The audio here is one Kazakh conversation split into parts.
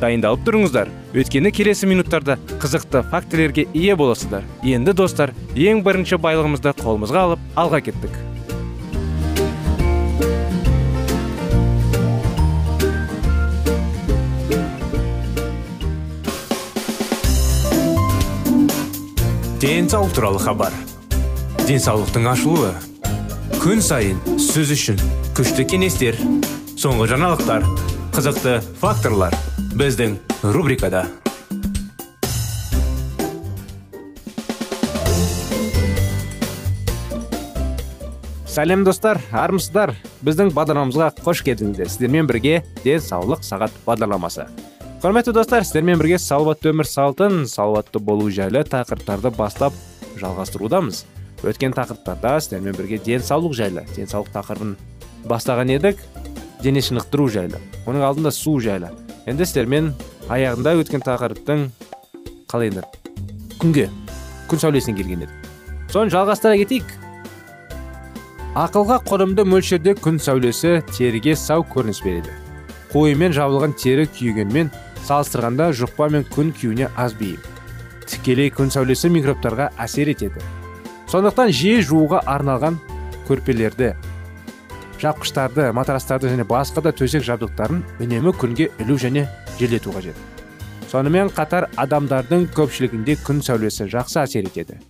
Дайындалып тұрыңыздар. Өйткені келесі минуттарда қызықты фактілерге ие боласыздар. Енді достар ең бірінші байлығымызды қолымызға алып алға кеттік. Денсаулық туралы хабар. Денсаулықтың ашылуы. Күн сайын сөз үшін күшті кеңестер соңғы жаңалықтар. Қызықты факторлар біздің рубрикада. Сәлем достар армысыздар. Біздің бағдарламамызға қош келдіңіздер. Сіздермен бірге денсаулық сағат бағдарламасы. Құрметті достар сіздермен бірге салауатты өмір салтын салауатты болу жайлы тақырыптарды бастап жалғастырудамыз. Өткен тақырыптарда сіздермен бірге денсаулық жайлы денсаулық тақырыбын бастаған едік. Дене шынықтыру жайлы оның алдында су жайлы. Енді сіздермен аяғында өткен тақырыптың қалай енді күнге күн сәулесіне келген едік. Соны жалғастыра кетейік. Ақылға қонымды мөлшерде күн сәулесі теріге сау көрініс береді. Қойымен жабылған тері күйгенмен салыстырғанда жұқпа мен күн күйуіне аз бейім. Тікелей күн сәулесі микробтарға әсер етеді. Сондықтан жиі жууға арналған көрпелерді жапқыштарды матрастарды және басқа да төсек жабдықтарын үнемі күнге ілу және желдету қажет. Сонымен қатар адамдардың көпшілігінде күн сәулесі жақсы әсер етеді.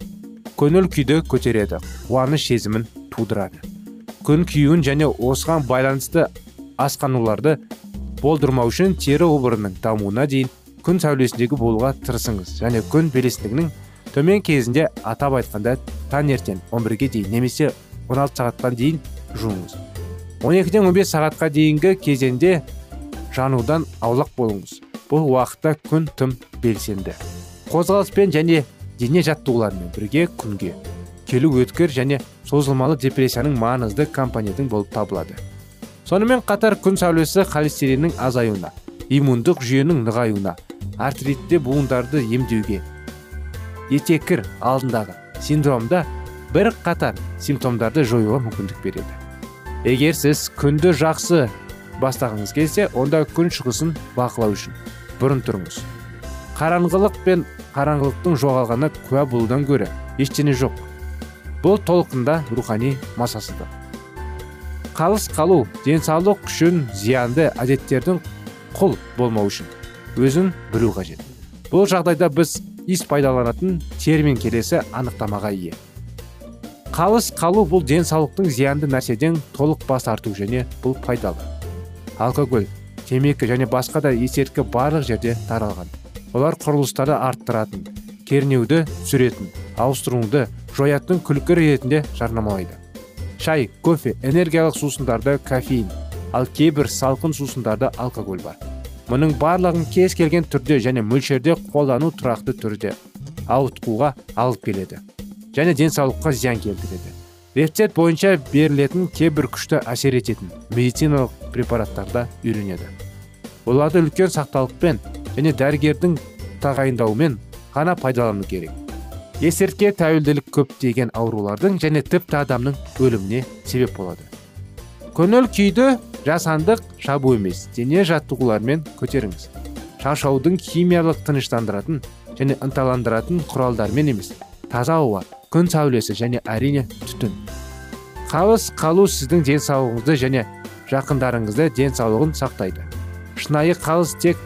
Көңіл күйді көтереді қуаныш сезімін тудырады. Күн күйуін және осыған байланысты асқануларды болдырмау үшін тері обырының дамуына дейін күн сәулесіндегі болуға тырысыңыз және күн белесіндігінің төмен кезінде атап айтқанда таңертең 11-ге дейін немесе 16 сағатқа дейін жуыңыз. 12-ден 15 сағатқа дейінгі кезеңде жанудан аулақ болыңыз. Бұл уақытта күн тым белсенді. Қозғалыспен және дене жаттығуларымен бірге күнге. Келу өткір және созылмалы депрессияның маңызды компоненті болып табылады. Сонымен қатар күн сәулесі холестериннің азаюына иммундық жүйенің нығаюына артритте буындарды емдеуге етеккір алдындағы синдромда бір қатар симптомдарды жоюға мүмкіндік береді. Егер сіз күнді жақсы бастағыңыз келсе онда күн шығысын бақылау үшін бұрын тұрыңыз. Қараңғылық пен қараңғылықтың жоғалғаны куә болудан гөрі ештеңе жоқ. Бұл толқында рухани масасыздық қалыс қалу денсаулық үшін зиянды әдеттердің құл болмау үшін өзін білу қажет. Бұл жағдайда біз ис пайдаланатын термин келесі анықтамаға ие. Қалыс қалу бұл денсаулықтың зиянды нәрседен толық бас тарту және бұл пайдалы. Алкоголь темекі және басқа да есірткі барлық жерде таралған. Олар құрылыстарды арттыратын кернеуді түсіретін ауыстыруды жоятын күлкі ретінде жарнамалайды. Шай кофе энергиялық сусындарды кофеин ал кейбір салқын сусындарда алкоголь бар. Мұның барлығын кез келген түрде және мөлшерде қолдану тұрақты түрде ауытқуға алып келеді. Және денсаулыққа зиян келтіреді. Рецепт бойынша берілетін кейбір күшті әсер ететін медициналық препараттарда үйренеді. Оларды үлкен сақталықпен және дәрігердің тағайындауымен ғана пайдалану керек. Есіртке тәуелділік көптеген аурулардың және тіпті адамның өліміне себеп болады. Көңіл күйді жасандық шабу емес дене жаттығулармен көтеріңіз. Шаршаудың химиялық тыныштандыратын және ынталандыратын құралдармен емес таза ауа күн сәулесі және әрине түтін. Қалыс қалу сіздің денсаулығыңызды және жақындарыңызды денсаулығын сақтайды. Шынайы қалыс тек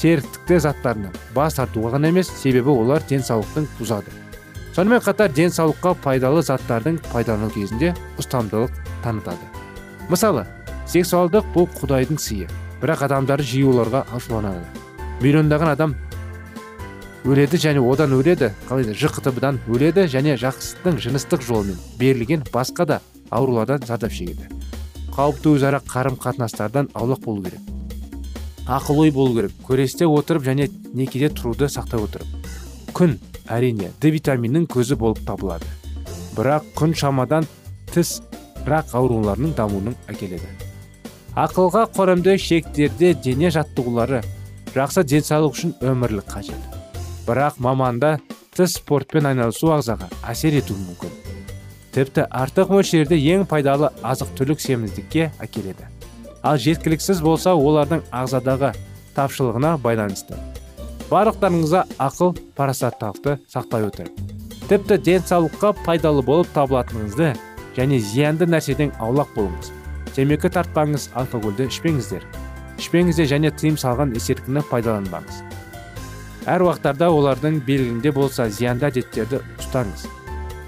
серіктікті заттарынан бас тартуға ғана емес себебі олар денсаулықтың бұзады сонымен қатар денсаулыққа пайдалы заттардың пайдалану кезінде ұстамдылық танытады. Мысалы сексуалдық бұл құдайдың сыйы. Бірақ адамдар жиі оларға ашуланады. Миллиондаған адам өледі және одан өледі. Қалай жқтб дан өледі және жақсының жыныстық жолымен. Берілген басқа да аурулардан зардап шегеді. Қауіпті өзара қарым қатынастардан аулақ болу керек. Ақыл ой болу керек. Көресте отырып және некеде тұруды сақтай отырып. Күн әрине д витаминінің көзі болып табылады. Бірақ күн шамадан тыс рак ауруларының дамуының әкеледі. Ақылға қорымды шектерде дене жаттығулары. Жақсы денсаулық үшін өмірлік қажет. Бірақ маманда тыс спортпен айналысу ағзаға әсер етуі мүмкін. Тіпті артық мөлшерде ең пайдалы азық түлік семіздікке әкеледі. Ал жеткіліксіз болса олардың ағзадағы тапшылығына байланысты. Барлықтарыңызға ақыл парасаттылықты сақтай отырып. Тіпті денсаулыққа пайдалы болып табылатыныңызды және зиянды нәрседен аулақ болыңыз. Темекі тартпаңыз алкогольді ішпеңіздер. Ішпеңіздер және тыйым салған есірткіні пайдаланбаңыз. Әр уақыттарда олардың белгілінде болса зиянды әдеттерді ұстаңыз.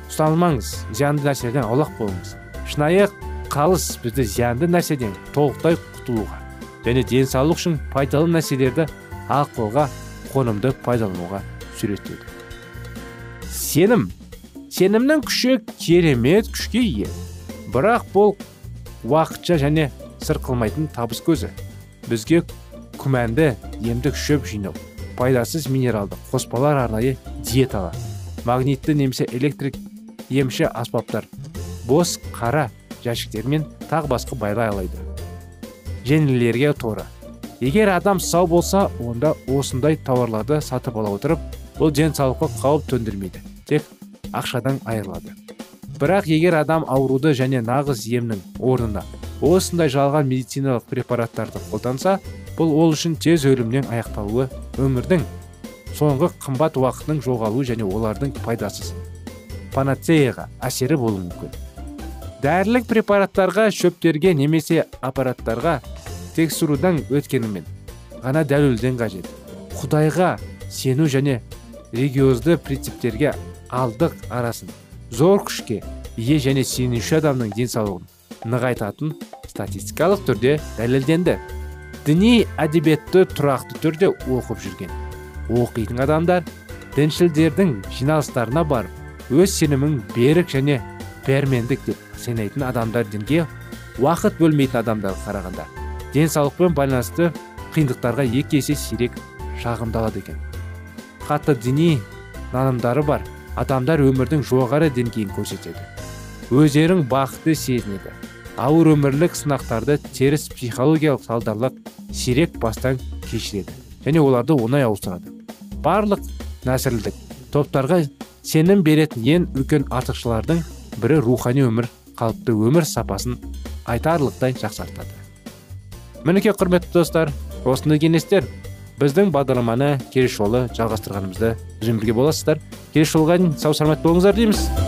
Ұстанылмаңыз зиянды нәрседен аулақ болыңыз. Шынайы қалыс бізді зиянды нәрседен толықтай құтылуға және денсаулық үшін пайдалы нәрселерді ақылға қонымды пайдалануға сүйретеді сенім. Сенімнің күші керемет күшке ие. Бірақ бұл уақытша және сырқылмайтын табыс көзі. Бізге күмәнді емдік шөп жинау. Пайдасыз минералды қоспалар арнайы диеталар магнитті немесе электрик емші аспаптар бос қара жәшіктер мен тағы басқа байлай алайды. Женелерге торы. Егер адам сау болса онда осындай тауарларды сатып ала отырып бұл денсаулыққа қауіп төндірмейді тек ақшадан айырылады. Бірақ егер адам ауруды және нағыз емнің орнына осындай жалған медициналық препараттарды қолданса бұл ол үшін тез өлімнен аяқталуы өмірдің соңғы қымбат уақытының жоғалуы және олардың пайдасыз панацеяға әсері болуы мүмкін. Дәрілік препараттарға шөптерге немесе аппараттарға тексерудан өткенімен ғана дәлелден қажет. Құдайға сену және религиозды принциптерге алдық арасын зор күшке ие және сенуші адамның денсаулығын нығайтатын статистикалық түрде дәлелденді. Діни әдебиетті тұрақты түрде оқып жүрген. Оқитын адамдар діншілдердің жиналыстарына барып өз сенімін берік және пәрмендік деп сенетін адамдар дінге уақыт бөлмейтін адамдарға қарағанда денсаулықпен байланысты қиындықтарға екі есе сирек шағымдалады екен. Қатты діни нанымдары бар адамдар өмірдің жоғары деңгейін көрсетеді. Өздерің бақытты сезінеді. Ауыр өмірлік сынақтарды теріс психологиялық салдарлық сирек бастан кешіреді. Және оларды оңай ауыстырады. Барлық нәсілдік топтарға сенім беретін ең үлкен артықшылардың бірі рухани өмір қалыпты өмір сапасын айтарлықтай жақсартады. Мінекей құрметті достар осындай кеңестер біздің бағдарламаны келесі жолы жалғастырғанымызды бізбен боласыздар. Келесі жолға дейін сау саламат болыңыздар дейміз.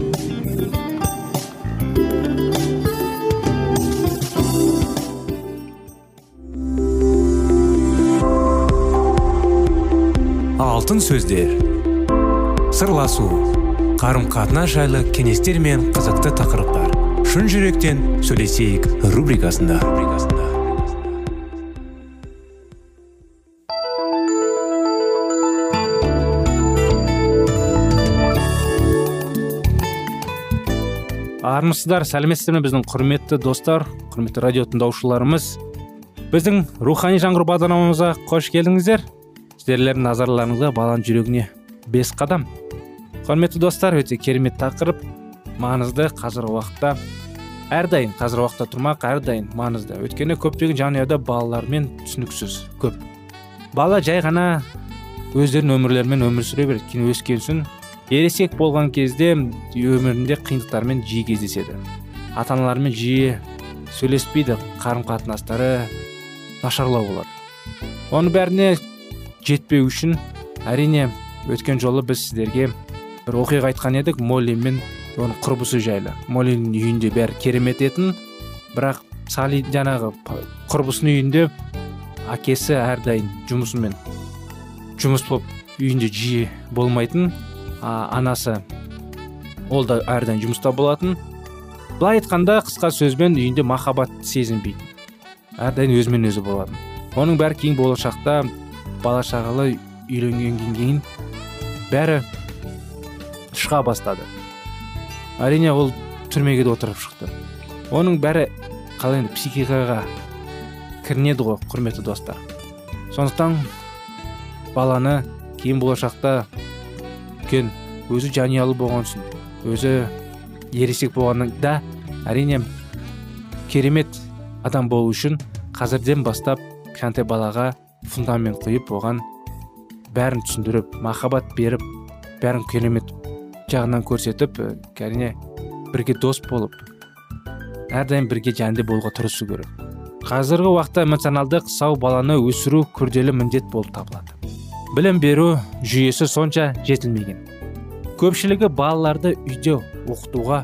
Алтын сөздер. Сырласу қарым қатынас жайлы кеңестер мен қызықты тақырыптар. Шын жүректен сөйлесейік рубрикасында. Армысыздар сәлеметсіздер ме біздің құрметті достар құрметті радио тыңдаушыларымыз біздің рухани жаңғыру бағдарламамызға қош келдіңіздер. Сіздерлердің назарларыңызға баланың жүрегіне бес қадам. Құрметті достар өте керемет тақырып. Маңызды қазіргі уақытта әрдайым қазіргі уақытта тұрмақ әрдайым маңызды. Өйткені көптеген жанұяда балалармен түсініксіз көп. Бала жай ғана өздерінің өмірлерімен өмір сүре береді. Кейін өскен соң ересек болған кезде өмірінде қиындықтармен жиі кездеседі. Ата аналарымен жиі сөйлеспейді қарым қатынастары нашарлау болады. Оның бәріне жетпеу үшін әрине өткен жолы біз сіздерге бір оқиға айтқан едік молли мен оның құрбысы жайлы. Моллидің үйінде бәрі керемет етін бірақ сали жаңағы құрбысының үйінде әкесі әрдайым жұмысымен жұмыс болып үйінде жиі болмайтын а, анасы ол да әрдайым жұмыста болатын. Былай айтқанда қысқа сөзбен үйінде махаббат сезінбейтін әрдайым өзімен өзі болатын. Оның бәрі кейін болашақта бала шағалы үйленгеннен кейін бәрі шыға бастады. Әрине ол түрмеге де отырып шықты. Оның бәрі қалай енді психикаға кірінеді ғой құрметті достар. Сондықтан баланы кейін болашақта үлкен өзі жанұялы болған соң өзі ересек болғанда әрине керемет адам болу үшін қазірден бастап кішкентай балаға фундамент құйып оған бәрін түсіндіріп махаббат беріп бәрін керемет жағынан көрсетіп әрине бірге дос болып әрдайым бірге жәнде болуға тырысу керек. Қазіргі уақытта эмоционалдық сау баланы өсіру күрделі міндет болып табылады. Білім беру жүйесі сонша жетілмеген. Көпшілігі балаларды үйде оқытуға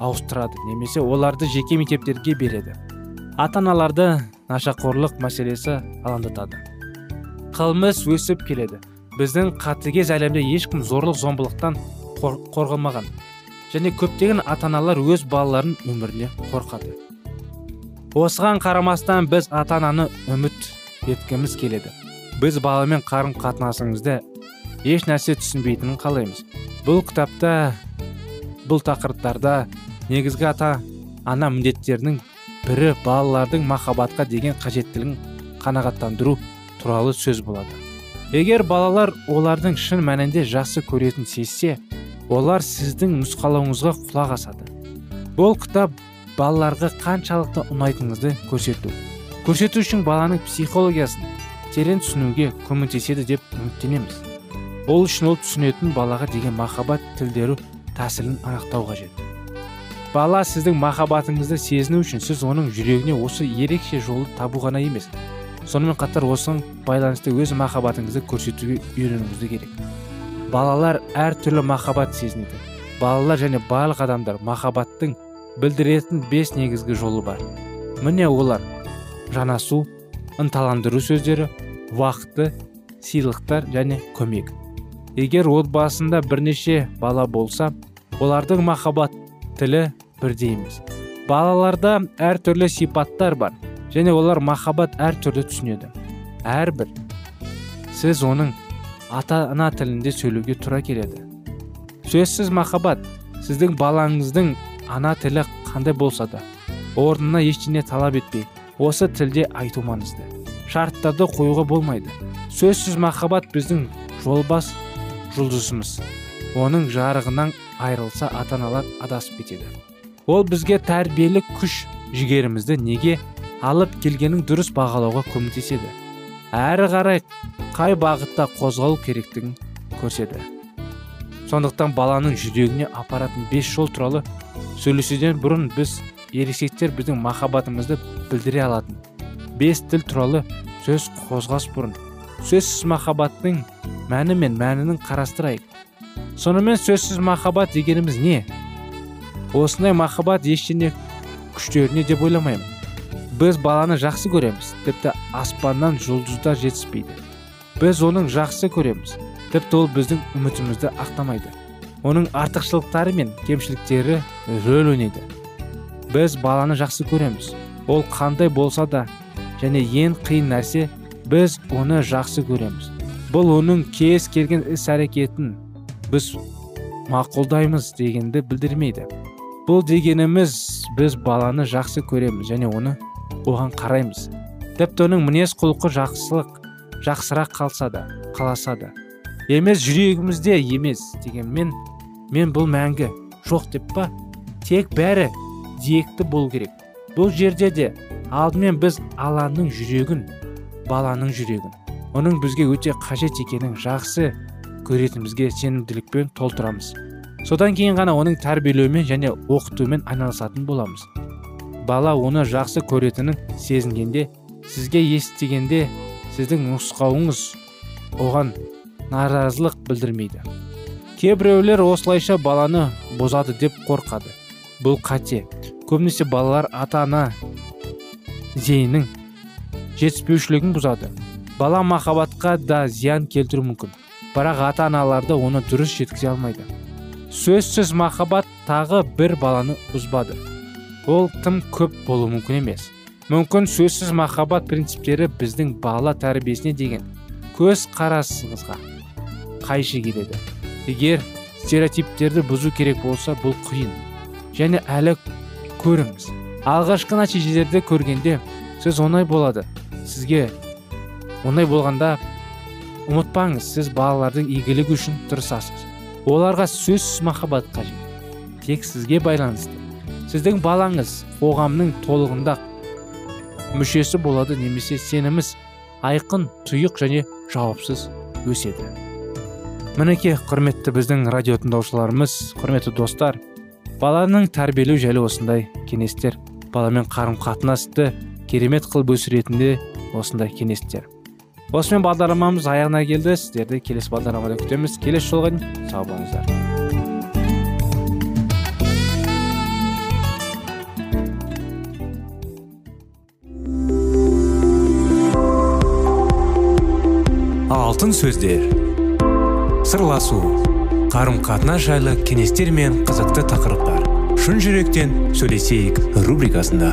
ауыстырады немесе оларды жеке мектептерге береді. Ата аналарды нашақорлық мәселесі алаңдатады. Қылмыс өсіп келеді. Біздің қатыгез әлемде ешкім зорлық зомбылықтан қорғалмаған. Және көптеген ата аналар өз балаларын өміріне қорқады. Осыған қарамастан біз ата ананы үміт еткіміз келеді. Біз баламен қарым қатынасыңызды еш нәрсе түсінбейтінін қалаймыз. Бұл кітапта бұл тақырыптарда негізгі ата ана міндеттерінің бірі балалардың махаббатқа деген қажеттілігін қанағаттандыру туралы сөз болады. Егер балалар олардың шын мәнінде жақсы көретін сезсе олар сіздің нұсқалауыңызға құлақ асады. Бұл кітап балаларға қаншалықты ұнайтыныңызды көрсету. Көрсету үшін баланың психологиясын терең түсінуге көмектеседі деп үміттенеміз. Ол үшін ол түсінетін балаға деген махаббат тілдері тәсілін анықтау қажет. Бала сіздің махаббатыңызды сезіну үшін сіз оның жүрегіне осы ерекше жолды табу ғана емес сонымен қатар осыған байланысты өз махаббатыңызды көрсетуге үйренуіңізді керек. Балалар әртүрлі махаббат сезінеді. Балалар және барлық адамдар махаббаттың білдіретін бес негізгі жолы бар. Міне олар жанасу ынталандыру сөздері уақыты сыйлықтар және көмек. Егер отбасында бірнеше бала болса олардың махаббат тілі бірдей емес балаларда әртүрлі сипаттар бар және олар махаббат әртүрлі түсінеді. Әрбір сіз оның ата ана тілінде сөйлеуге тура келеді. Сөзсіз махаббат сіздің балаңыздың ана тілі қандай болса да орнына ештеңе талап етпей осы тілде айту маңызды. Шарттарды қоюға болмайды. Сөзсіз махаббат біздің жолбас жұлдызымыз. Оның жарығынан айырылса ата аналар адасып кетеді. Ол бізге тәрбиелік күш жігерімізді неге алып келгенін дұрыс бағалауға көмектеседі. Әрі қарай қай бағытта қозғалу керектігін көрседі. Сондықтан баланың жүрегіне апаратын бес жол туралы сөйлесуден бұрын біз ересектер біздің махаббатымызды білдіре алатын бес тіл туралы сөз қозғас бұрын. Сөзсіз махаббаттың мәні мен мәнінің қарастырайық. Сонымен сөзсіз махаббат дегеніміз не? Осындай махаббат ештеңе күштеріне деп ойламаймын. Біз баланы жақсы көреміз тіпті аспаннан жұлдыздар жетіспейді. Біз оның жақсы көреміз тіпті ол біздің үмітімізді ақтамайды. Оның артықшылықтары мен кемшіліктері рөл ойнайды. Біз баланы жақсы көреміз. Ол қандай болса да және ең қиын нәрсе біз оны жақсы көреміз. Бұл оның кез келген іс әрекетін біз мақұлдаймыз дегенді білдірмейді. Бұл дегеніміз біз баланы жақсы көреміз және оны оған қараймыз. Тіпті оның мінез құлқы жақсылық жақсырақ қалса да қаласа да емес жүрегімізде емес дегенмен мен бұл мәңгі жоқ деп па? Тек бәрі диекті болу керек. Бұл жерде де алдымен біз алланың жүрегін баланың жүрегін оның бізге өте қажет екенін жақсы көретінімізге сенімділікпен толтырамыз. Содан кейін ғана оның тәрбиелеумен және оқытумен айналысатын боламыз. Бала оны жақсы көретінін сезінгенде сізге естігенде сіздің нұсқауыңыз оған наразылық білдірмейді. Кейбіреулер осылайша баланы бозады деп қорқады. Бұл қате. Көбінесе балалар ата ана зейіннің жетіспеушілігін бұзады. Бала махаббатқа да зиян келтіру мүмкін. Бірақ ата аналарды оны дұрыс жеткізе алмайды. Сөзсіз махаббат тағы бір баланы бұзбады. Ол тым көп болуы мүмкін емес. Мүмкін сөзсіз махаббат принциптері біздің бала тәрбиесіне деген көз қарасыңызға қайшы келеді. Егер стереотиптерді бұзу керек болса бұл қиын. Және әлі көріңіз. Алғашқы нәтижелерді көргенде сіз оңай болады. Сізге оңай болғанда ұмытпаңыз сіз балалардың игілігі үшін тырысасыз оларға сөзсіз махаббат қажет тек сізге байланысты сіздің балаңыз қоғамның толығында мүшесі болады немесе сеніміз айқын тұйық және жауапсыз өседі мінекей құрметті біздің радио тыңдаушыларымыз құрметті достар баланың тәрбиелеу жайлы осындай кеңестер баламен қарым қатынасты керемет қылып өсіретінде осындай кеңестер осымен бағдарламамыз аяғына келді сіздерді келесі бағдарламада күтеміз келесі жолға дейін сау болыңыздар алтын сөздер. Сырласу. Қарым қатынас жайлы кеңестер мен қызықты тақырыптар. Шын жүректен сөйлесейік рубрикасында.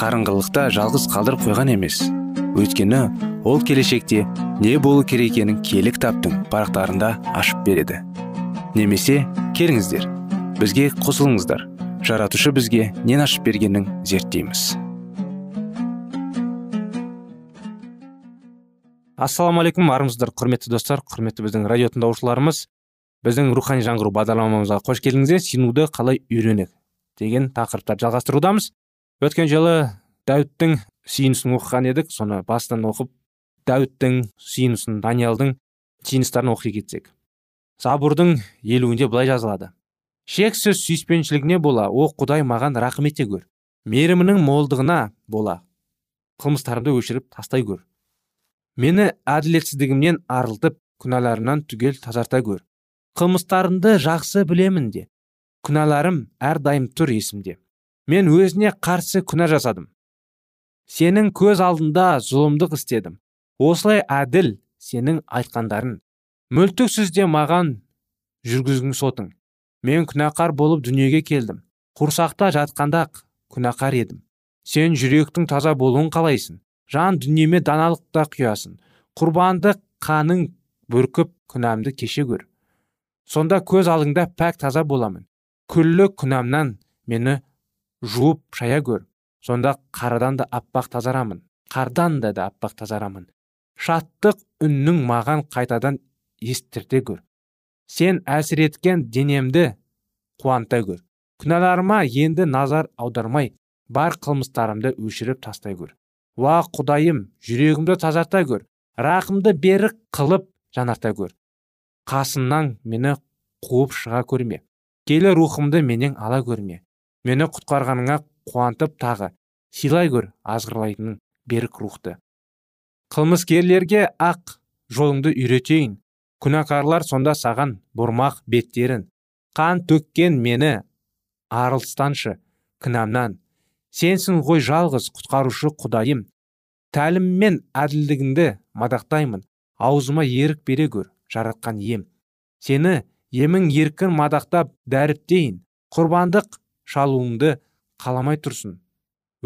қарыңғылықта жалғыз қалдырып қойған емес. Өйткені ол келешекте не болу керек екенін киелі кітаптың парақтарында ашып береді. Немесе келіңіздер бізге қосылыңыздар. Жаратушы бізге нен ашып бергенін зерттейміз. Ассалаумағалейкум армысыздар құрметті достар құрметті біздің радио тыңдаушыларымыз. Біздің рухани жаңғыру бағдарламамызға қош келдіңіздер. Сенуді қалай үйренек деген тақырыптарды жалғастырудамыз. Өткен жылы дәуіттің сүйінісін оқыған едік. Соны бастан оқып дәуіттің сүйінісін даниялдың сүйіністарын оқи кетсек. Забурдың елуінде былай жазылады. Шексіз сүйіспеншілігіне бола о құдай маған рақым ете көр мейірімінің молдығына бола. Қылмыстарымды өшіріп тастай көр мені әділетсіздігімнен арылтып күнәларымнан түгел тазарта көр қылмыстарымды жақсы білемін де. Күнәларым әрдайым тұр есімде мен өзіне қарсы күнә жасадым. Сенің көз алдында зұлымдық істедім. Осылай әділ сенің айтқандарың мүлтіксіз де маған жүргізгің сотың. Мен күнәқар болып дүниеге келдім. Құрсақта жатқанда күнәқар едім. Сен жүректің таза болуын қалайсың. Жан дүниеме даналық та құясың. Құрбанды қаның бүркіп күнәмді кеше көр сонда көз алдыңда пәк таза боламын. Күллі күнәмнан мені жуып шая көр. Сонда қарадан да аппақ тазарамын. Қардан да да аппақ тазарамын. Шаттық үннің маған қайтадан естірте көр. Сен әсіреткен денемді қуанта көр. Күнәларыма енді назар аудармай бар қылмыстарымды өшіріп тастай көр. Уа құдайым жүрегімді тазарта көр. Рақымды берік қылып жанарта көр. Қасымнан мені қуып шыға көрме. Келі рухымды менен ала көрме. Мені құтқарғаныңа қуантып тағы сыйлай көр азғырлайтын берік рухты. Қылмыскерлерге ақ жолыңды үйретейін. Күнәкарлар сонда саған бұрмақ беттерін. Қан төккен мені арылстаншы кінәмнан. Сенсің ғой жалғыз құтқарушы құдайым. Тәлім мен әділдігіңді мадақтаймын. Аузыма ерік бере көр жаратқан ем. Сені емің еркін мадақтап дәріптейін. Құрбандық шалуыңды қаламай тұрсын.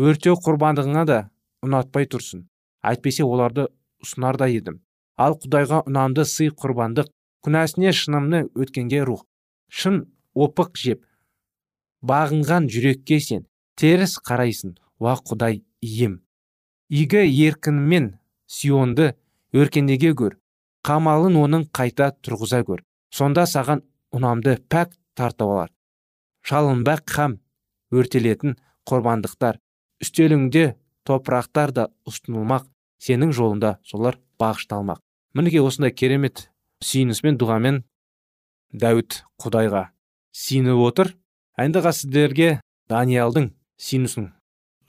Өртеу құрбандығыңа да ұнатпай тұрсын. Әйтпесе оларды ұсынар да едім. Ал құдайға ұнамды сый құрбандық күнәсіне шынымны өткенге рух. Шын опық жеп бағынған жүрекке сен теріс қарайсың уа құдай ием игі еркінмен сионды өркендеге көр қамалын оның қайта тұрғыза көр сонда саған ұнамды пәк тартып алар. Шалынбақ хам өртелетін құрбандықтар. Үстеліңде топырақтар да ұсынылмақ. Сенің жолында солар бағышталмақ. Мінекей осындай керемет сүйініспен дұғамен дәуіт құдайға сиініп отыр. Әндіға сіздерге даниялдың сүйінісін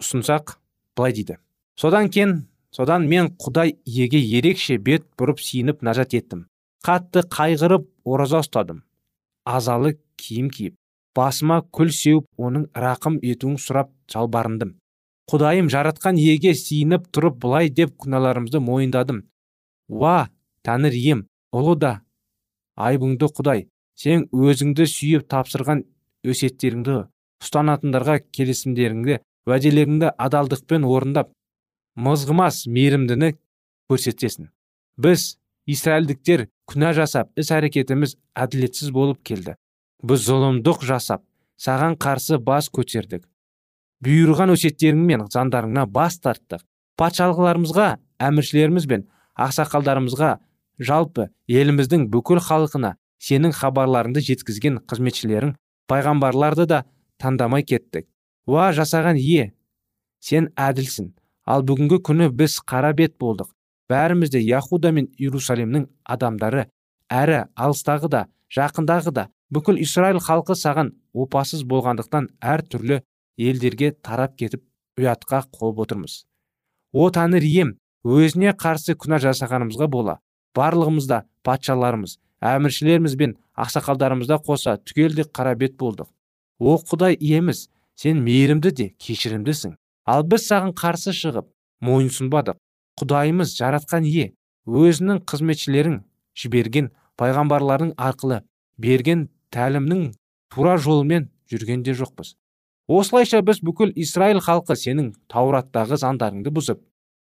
ұсынсақ былай дейді. Содан кен содан мен құдай иеге ерекше бет бұрып сиініп нажат еттім. Қатты қайғырып ораза ұстадым. Азалы киім киіп. Басыма күл сеуіп оның рақым етуін сұрап жалбарындым. Құдайым жаратқан иеге сиініп тұрып былай деп күнәларымызды мойындадым. Уа тәңір ием ұлы да. Айбыңды құдай сен өзіңді сүйіп тапсырған өсеттеріңді ұстанатындарға келісімдеріңді уәделеріңді адалдықпен орындап мызғымас мейірімдіні көрсетесің. Біз израильдіктер күнә жасап іс әрекетіміз әділетсіз болып келді. Біз зұлымдық жасап саған қарсы бас көтердік. Бұйырған өсеттерің мен заңдарыңа бас тарттық. Патшалықларымызға әміршілеріміз бен ақсақалдарымызға жалпы еліміздің бүкіл халқына сенің хабарларыңды жеткізген қызметшілерің пайғамбарларды да таңдамай кеттік. Уа жасаған ие! Сен әділсің. Ал бүгінгі күні біз қара бет болдық. Бәріміз де яхуда мен иерусалимнің адамдары әрі алыстағы да жақындағы да бүкіл исраил халқы саған опасыз болғандықтан әр түрлі елдерге тарап кетіп ұятқа қолып отырмыз о тәңір ием өзіне қарсы күнә жасағанымызға бола. Барлығымызда патшаларымыз әміршілеріміз бен ақсақалдарымызда қоса түгелде қара бет болдық. О құдай иеміз сен мейірімді де кешірімдісің. Ал біз саған қарсы шығып мойынсұнбадық құдайымыз жаратқан ие өзінің қызметшілерін жіберген пайғамбарлардың арқылы берген тәлімнің тура жолымен жүрген де жоқпыз. Осылайша біз бүкіл израиль халқы сенің таураттағы заңдарыңды бұзып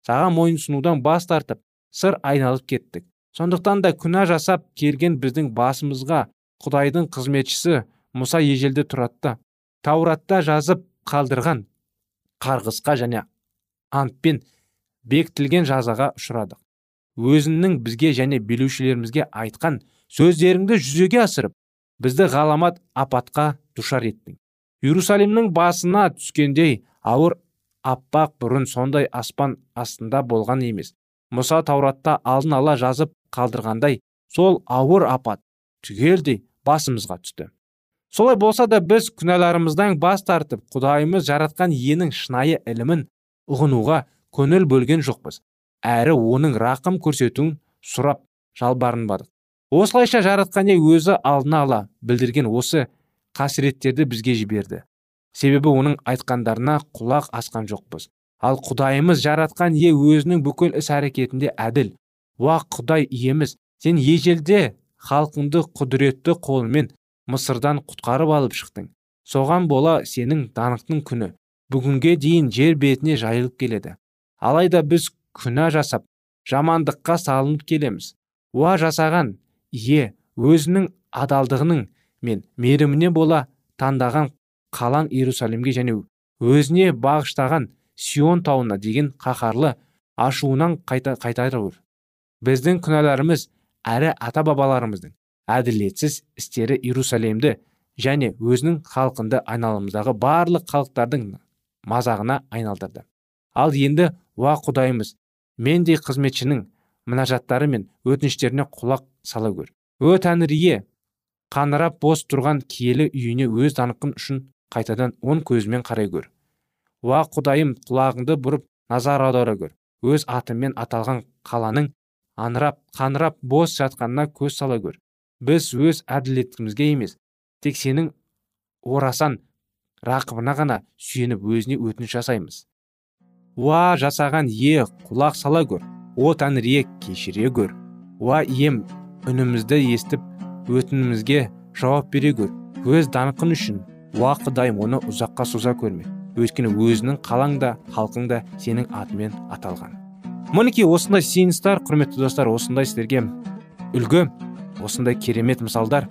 саған мойынсұнудан бас тартып сыр айналып кеттік. Сондықтан да күнә жасап келген біздің басымызға құдайдың қызметшісі мұса ежелде тұратта тауратта жазып қалдырған қарғысқа және антпен бекітілген жазаға ұшырадық. Өзіңнің бізге және билеушілерімізге айтқан сөздеріңді жүзеге асырып бізді ғаламат апатқа душар еттің. Иерусалимнің басына түскендей ауыр аппақ бұрын сондай аспан астында болған емес. Мұса тауратта алдын ала жазып қалдырғандай сол ауыр апат түгелдей басымызға түсті. Солай болса да біз күнәларымыздан бас тартып құдайымыз жаратқан иенің шынайы ілімін ұғынуға көңіл бөлген жоқпыз. Әрі оның рақым көрсетуін сұрап жалбарынбадық. Осылайша жаратқан ие өзі алдына ала білдірген осы қасіреттерді бізге жіберді. Себебі оның айтқандарына құлақ асқан жоқпыз. Ал құдайымыз жаратқан ие өзінің бүкіл іс әрекетінде әділ. Уа құдай иеміз сен ежелде халқыңды құдіретті қолымен мысырдан құтқарып алып шықтың. Соған бола сенің даңқтың күні. Бүгінге дейін жер бетіне жайылып келеді. Алайда біз күнә жасап жамандыққа салынып келеміз. Уа жасаған ие өзінің адалдығының мен меріміне бола таңдаған қалан иерусалимге және өзіне бағыштаған сион тауына деген қаһарлы ашуынан қайта қайтарып біздің күнәларымыз әрі ата бабаларымыздың әділетсіз істері иерусалимді және өзінің халқынды айналамыздағы барлық халықтардың мазағына айналдырды. Ал енді уа құдайымыз мендей қызметшінің мінажаттары мен өтініштеріне құлақ сала көр о тәңір қанырап бос тұрған киелі үйіне өз даңқын үшін қайтадан он көзімен қарай көр уа құдайым құлағыңды бұрып назар аудара көр өз атымен аталған қаланың аңырап қаңырап бос жатқанына көз сала көр біз өз әділетімізге емес тек сенің орасан рақыбына ғана сүйеніп өзіне өтініш жасаймыз. Уа жасаған е құлақ сала көр о ие кешіре көр уа ием үнімізді естіп өтінімізге жауап бере көр өз даңқың үшін. Уа құдайым оны ұзаққа соза көрме. Өйткені өзінің қалаң да халқың да сенің атымен аталған. Мінекей осындай сиыныстар құрметті достар осындай сіздерге үлгі осындай керемет мысалдар.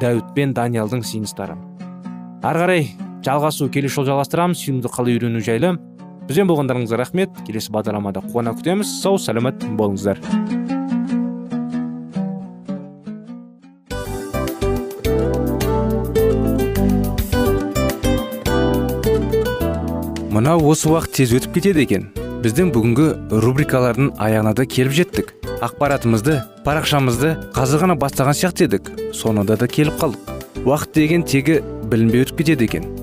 Дәуіт пен даниялдың сиыныстары. Ары қарай жалғасу келесі жолы жалғастырамыз. Сүйімді қалай үйрену жайлы. Бізбен болғандарыңызға рахмет. Келесі бағдарламада қуана күтеміз. Сау сәлемет болыңыздар. Мынау осы уақыт тез өтіп кетеді екен. Біздің бүгінгі рубрикалардың аяғына да келіп жеттік. Ақпаратымызды парақшамызды қазір ғана бастаған сияқты едік. Соңында да келіп қалдық. Уақыт деген тегі білінбей өтіп кетеді екен.